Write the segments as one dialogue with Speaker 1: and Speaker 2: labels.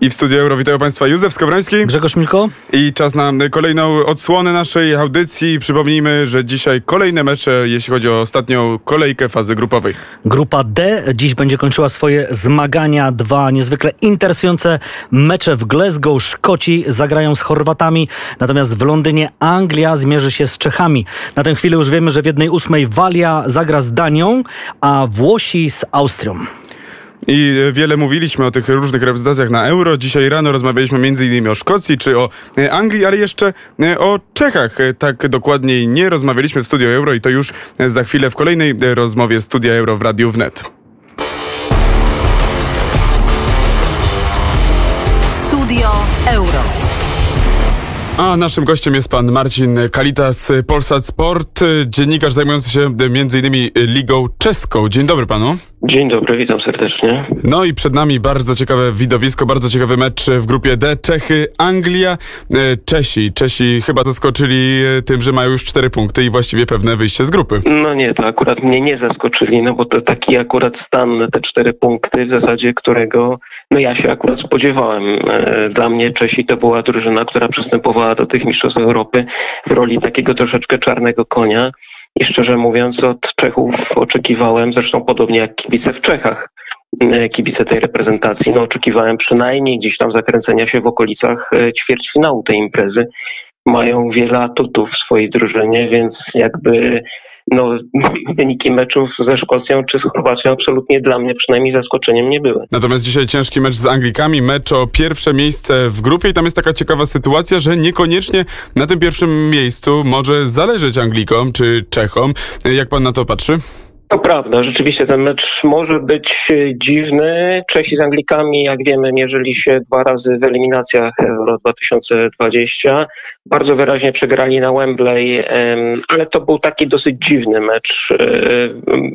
Speaker 1: I w studiu Euro witają Państwa Józef Skowroński.
Speaker 2: Grzegorz Milko.
Speaker 1: I czas na kolejną odsłonę naszej audycji. Przypomnijmy, że dzisiaj kolejne mecze, jeśli chodzi o ostatnią kolejkę fazy grupowej.
Speaker 2: Grupa D dziś będzie kończyła swoje zmagania. Dwa niezwykle interesujące mecze w Glasgow. Szkoci zagrają z Chorwatami, natomiast w Londynie Anglia zmierzy się z Czechami. Na tę chwilę już wiemy, że w jednej ósmej Walia zagra z Danią, a Włosi z Austrią.
Speaker 1: I wiele mówiliśmy o tych różnych reprezentacjach na Euro. Dzisiaj rano rozmawialiśmy m.in. o Szkocji czy o e, Anglii, ale jeszcze e, o Czechach. E, tak dokładniej nie rozmawialiśmy w Studio Euro i to już za chwilę w kolejnej rozmowie Studia Euro w Radiu Wnet.
Speaker 3: Studio Euro.
Speaker 1: A naszym gościem jest pan Marcin Kalitas, Polsat Sport, dziennikarz zajmujący się m.in. Ligą Czeską. Dzień dobry panu.
Speaker 4: Dzień dobry, witam serdecznie.
Speaker 1: No i przed nami bardzo ciekawe widowisko, bardzo ciekawy mecz w grupie D. Czechy, Anglia, e, Czesi. Czesi chyba zaskoczyli e, tym, że mają już cztery punkty i właściwie pewne wyjście z grupy.
Speaker 4: No nie, to akurat mnie nie zaskoczyli, no bo to taki akurat stan, te cztery punkty w zasadzie, którego no ja się akurat spodziewałem. E, dla mnie Czesi to była drużyna, która przystępowała do tych mistrzostw Europy w roli takiego troszeczkę czarnego konia. I szczerze mówiąc, od Czechów oczekiwałem, zresztą podobnie jak kibice w Czechach, e, kibice tej reprezentacji, no oczekiwałem przynajmniej gdzieś tam zakręcenia się w okolicach e, ćwierćfinału tej imprezy. Mają wiele atutów w swojej drużynie, więc jakby no, wyniki meczów ze Szkocją czy z Chorwacją absolutnie dla mnie przynajmniej zaskoczeniem nie były.
Speaker 1: Natomiast dzisiaj ciężki mecz z Anglikami, mecz o pierwsze miejsce w grupie i tam jest taka ciekawa sytuacja, że niekoniecznie na tym pierwszym miejscu może zależeć Anglikom czy Czechom. Jak pan na to patrzy?
Speaker 4: To prawda, rzeczywiście ten mecz może być dziwny. Czesi z Anglikami, jak wiemy, mierzyli się dwa razy w eliminacjach Euro 2020. Bardzo wyraźnie przegrali na Wembley, ale to był taki dosyć dziwny mecz.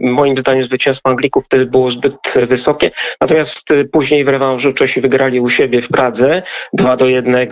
Speaker 4: Moim zdaniem zwycięstwo Anglików wtedy było zbyt wysokie. Natomiast później w rewanżu Czesi wygrali u siebie w Pradze 2 do 1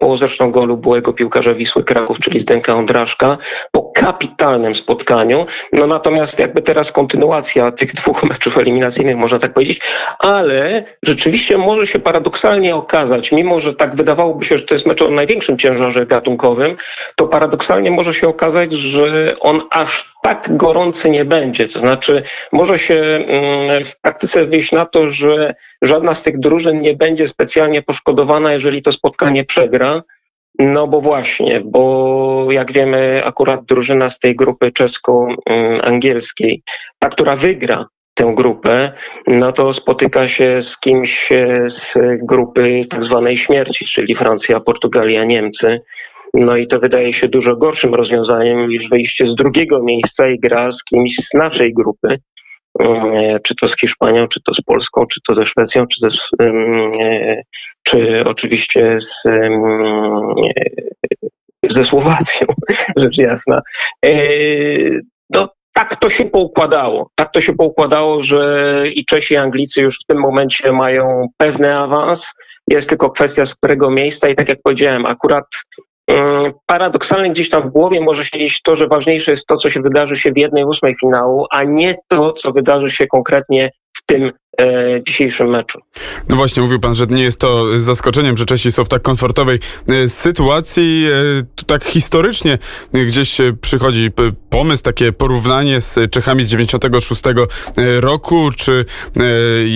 Speaker 4: po zresztą golu byłego piłkarza Wisły Kraków, czyli Zdenka Ondraszka, po kapitalnym spotkaniu. No natomiast jakby teraz kontynuacja tych dwóch meczów eliminacyjnych, można tak powiedzieć, ale rzeczywiście może się paradoksalnie okazać, mimo że tak wydawałoby się, że to jest mecz o największym ciężarze gatunkowym, to paradoksalnie może się okazać, że on aż tak gorący nie będzie. To znaczy, może się mm, w praktyce wyjść na to, że żadna z tych drużyn nie będzie specjalnie poszkodowana, jeżeli to spotkanie przegra. No bo właśnie, bo jak wiemy, akurat drużyna z tej grupy czesko-angielskiej, ta, która wygra tę grupę, no to spotyka się z kimś z grupy tak zwanej śmierci, czyli Francja, Portugalia, Niemcy. No i to wydaje się dużo gorszym rozwiązaniem niż wyjście z drugiego miejsca i gra z kimś z naszej grupy. E, czy to z Hiszpanią, czy to z Polską, czy to ze Szwecją, czy, ze, e, czy oczywiście z, e, ze Słowacją, rzecz jasna. No, tak to się poukładało. Tak to się poukładało, że i Czesi, i Anglicy już w tym momencie mają pewny awans. Jest tylko kwestia z którego miejsca i tak jak powiedziałem, akurat paradoksalnie gdzieś tam w głowie może siedzieć to, że ważniejsze jest to, co się wydarzy się w jednej ósmej finału, a nie to, co wydarzy się konkretnie w tym e, dzisiejszym meczu.
Speaker 1: No właśnie, mówił pan, że nie jest to zaskoczeniem, że Czesi są w tak komfortowej e, sytuacji. E, tak historycznie e, gdzieś przychodzi pomysł, takie porównanie z Czechami z 96 e, roku, czy e,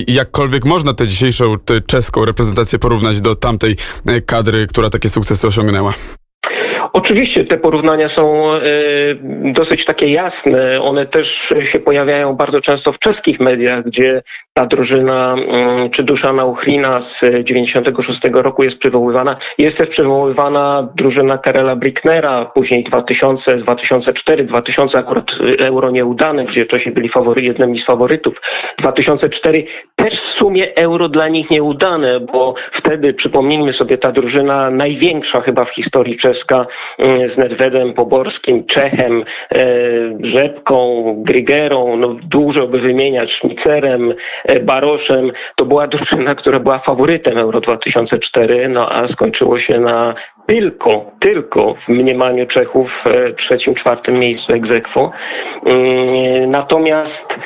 Speaker 1: jakkolwiek można tę dzisiejszą tę czeską reprezentację porównać do tamtej kadry, która takie sukcesy osiągnęła?
Speaker 4: Oczywiście te porównania są e, dosyć takie jasne. One też się pojawiają bardzo często w czeskich mediach, gdzie ta drużyna mm, czy Duszana Uchlina z 96 roku jest przywoływana. Jest też przywoływana drużyna Karela Bricknera, później 2000, 2004, 2000 akurat euro nieudane, gdzie Czesi byli jednymi z faworytów. 2004 też w sumie euro dla nich nieudane, bo wtedy, przypomnijmy sobie, ta drużyna największa chyba w historii czeska mm, z Nedvedem Poborskim, Czechem, e, Rzepką, Grygerą, no dużo by wymieniać, Szmicerem, e, Baroszem, to była drużyna, która była faworytem Euro 2004, no a skończyło się na tylko, tylko w mniemaniu Czechów e, trzecim, czwartym miejscu egzekwo. Mm, natomiast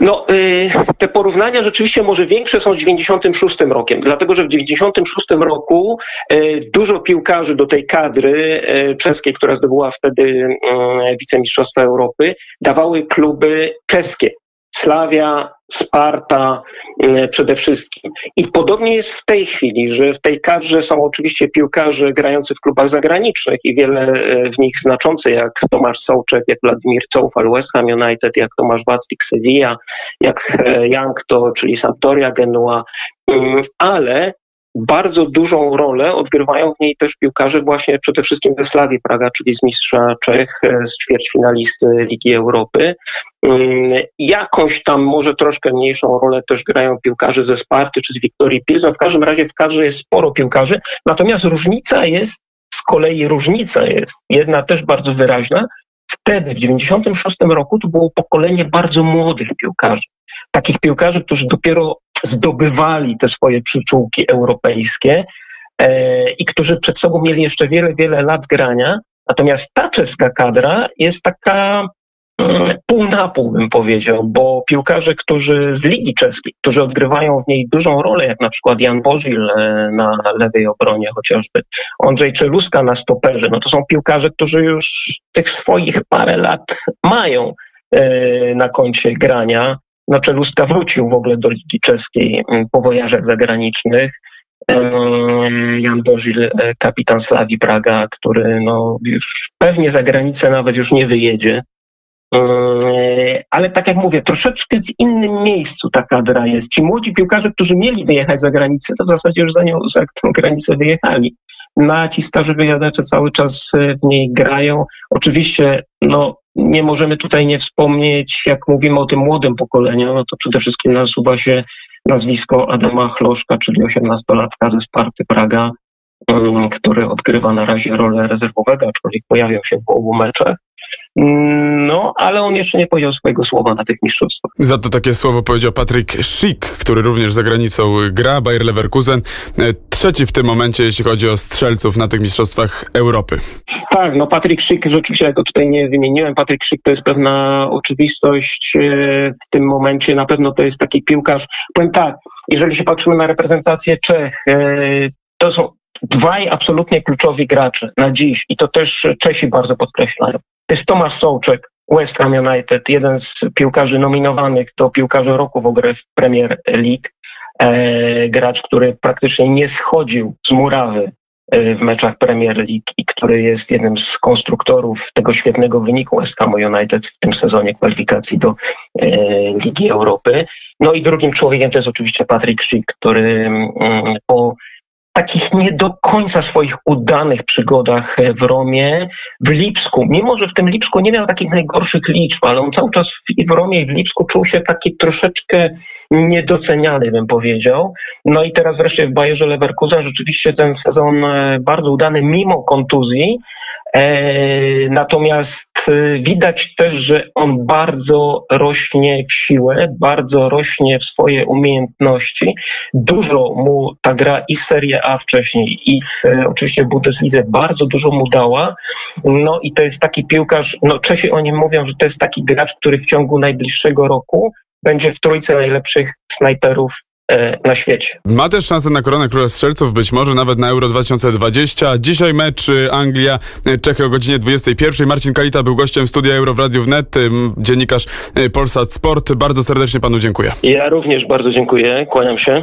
Speaker 4: no, y, te porównania rzeczywiście może większe są z 96 rokiem, dlatego że w 96 roku y, dużo piłkarzy do tej kadry y, czeskiej, która zdobyła wtedy wicemistrzostwa Europy, dawały kluby czeskie. Slavia, Sparta mm, przede wszystkim. I podobnie jest w tej chwili, że w tej kadrze są oczywiście piłkarze grający w klubach zagranicznych i wiele e, w nich znaczący, jak Tomasz Sołczek, jak Wladimir Coufal, West Ham United, jak Tomasz Waclik Sevilla, jak e, Young to, czyli Sampdoria Genua, mm, ale bardzo dużą rolę odgrywają w niej też piłkarze właśnie przede wszystkim ze Slawii Praga, czyli z mistrza Czech, e, z ćwierćfinalisty Ligi Europy. Mm, jakąś tam może troszkę mniejszą rolę też grają piłkarze ze Sparty czy z Wiktorii Pilsen. W każdym razie w kadrze jest sporo piłkarzy, natomiast różnica jest, z kolei różnica jest, jedna też bardzo wyraźna, wtedy, w 96 roku, to było pokolenie bardzo młodych piłkarzy. Takich piłkarzy, którzy dopiero zdobywali te swoje przyczółki europejskie e, i którzy przed sobą mieli jeszcze wiele, wiele lat grania. Natomiast ta czeska kadra jest taka mm, pół na pół bym powiedział, bo piłkarze, którzy z Ligi Czeskiej, którzy odgrywają w niej dużą rolę, jak na przykład Jan Bożil e, na lewej obronie chociażby, Andrzej Czeluska na stoperze, no to są piłkarze, którzy już tych swoich parę lat mają e, na koncie grania. No Czeluska wrócił w ogóle do Ligi Czeskiej mm, po wojażach zagranicznych. Jan Bożil, e, kapitan Slawi Praga, który no już pewnie za granicę nawet już nie wyjedzie. Ale tak jak mówię, troszeczkę w innym miejscu ta kadra jest. Ci młodzi piłkarze, którzy mieli wyjechać za granicę, to w zasadzie już za nią, za tę granicę wyjechali. No a ci starzy wyjadacze cały czas e, w niej grają. Oczywiście, no nie możemy tutaj nie wspomnieć, jak mówimy o tym młodym pokoleniu, no to przede wszystkim nasuwa się nazwisko Adama Chloszka, czyli 18-latka ze Sparty Praga, który odgrywa na razie rolę rezerwowego, aczkolwiek pojawiał się w obu meczach. No, ale on jeszcze nie powiedział swojego słowa na tych mistrzostwach.
Speaker 1: Za to takie słowo powiedział Patryk Schick, który również za granicą gra, Bayer Leverkusen. E, trzeci w tym momencie, jeśli chodzi o strzelców na tych mistrzostwach Europy.
Speaker 4: Tak, no Patryk Schick, rzeczywiście ja go tutaj nie wymieniłem. Patryk Schick to jest pewna oczywistość e, w tym momencie. Na pewno to jest taki piłkarz. Powiem tak, jeżeli się patrzymy na reprezentację Czech, e, to są dwaj absolutnie kluczowi gracze na dziś i to też Czesi bardzo podkreślają. To jest Tomasz Sołczek, West Ham United, jeden z piłkarzy nominowanych do piłkarza roku w ogóle w Premier League. E, gracz, który praktycznie nie schodził z murawy e, w meczach Premier League i który jest jednym z konstruktorów tego świetnego wyniku West Ham United w tym sezonie kwalifikacji do e, Ligi Europy. No i drugim człowiekiem to jest oczywiście Patrick Schick, który mm, po takich nie do końca swoich udanych przygodach w Romie, w Lipsku, mimo że w tym Lipsku nie miał takich najgorszych liczb, ale on cały czas w, Romie i w Lipsku czuł się taki troszeczkę niedoceniany, bym powiedział. No i teraz wreszcie w Bayerze Leverkusen rzeczywiście ten sezon e, bardzo udany, mimo kontuzji. E, natomiast e, widać też, że on bardzo rośnie w siłę, bardzo rośnie w swoje umiejętności. Dużo mu ta gra i w Serie A wcześniej, i w, oczywiście w Bundeslidze bardzo dużo mu dała. No i to jest taki piłkarz, no Czesi o nim mówią, że to jest taki gracz, który w ciągu najbliższego roku będzie w trójce najlepszych snajperów e, na świecie.
Speaker 1: Ma też szansę na koronę króla strzelców, być może nawet na Euro 2020. Dzisiaj mecz y, Anglia-Czechy o godzinie 21. Marcin Kalita był gościem studia Euro w Radiu Wnet, dziennikarz Polsat Sport. Bardzo serdecznie panu dziękuję.
Speaker 4: Ja również bardzo dziękuję, kłaniam się.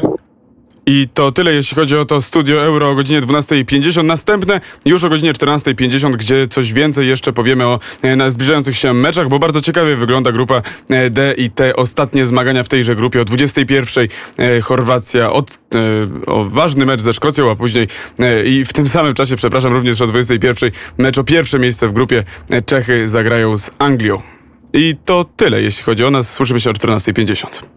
Speaker 1: I to tyle, jeśli chodzi o to studio Euro o godzinie 12.50. Następne już o godzinie 14.50, gdzie coś więcej jeszcze powiemy o e, zbliżających się meczach, bo bardzo ciekawie wygląda grupa e, D i te ostatnie zmagania w tejże grupie. O 21.00 e, Chorwacja, od, o ważny mecz ze Szkocją, a później i w tym samym czasie, przepraszam, również o 21.00 mecz o pierwsze miejsce w grupie Czechy zagrają z Anglią. I to tyle, jeśli chodzi o nas. Słyszymy się o 14.50.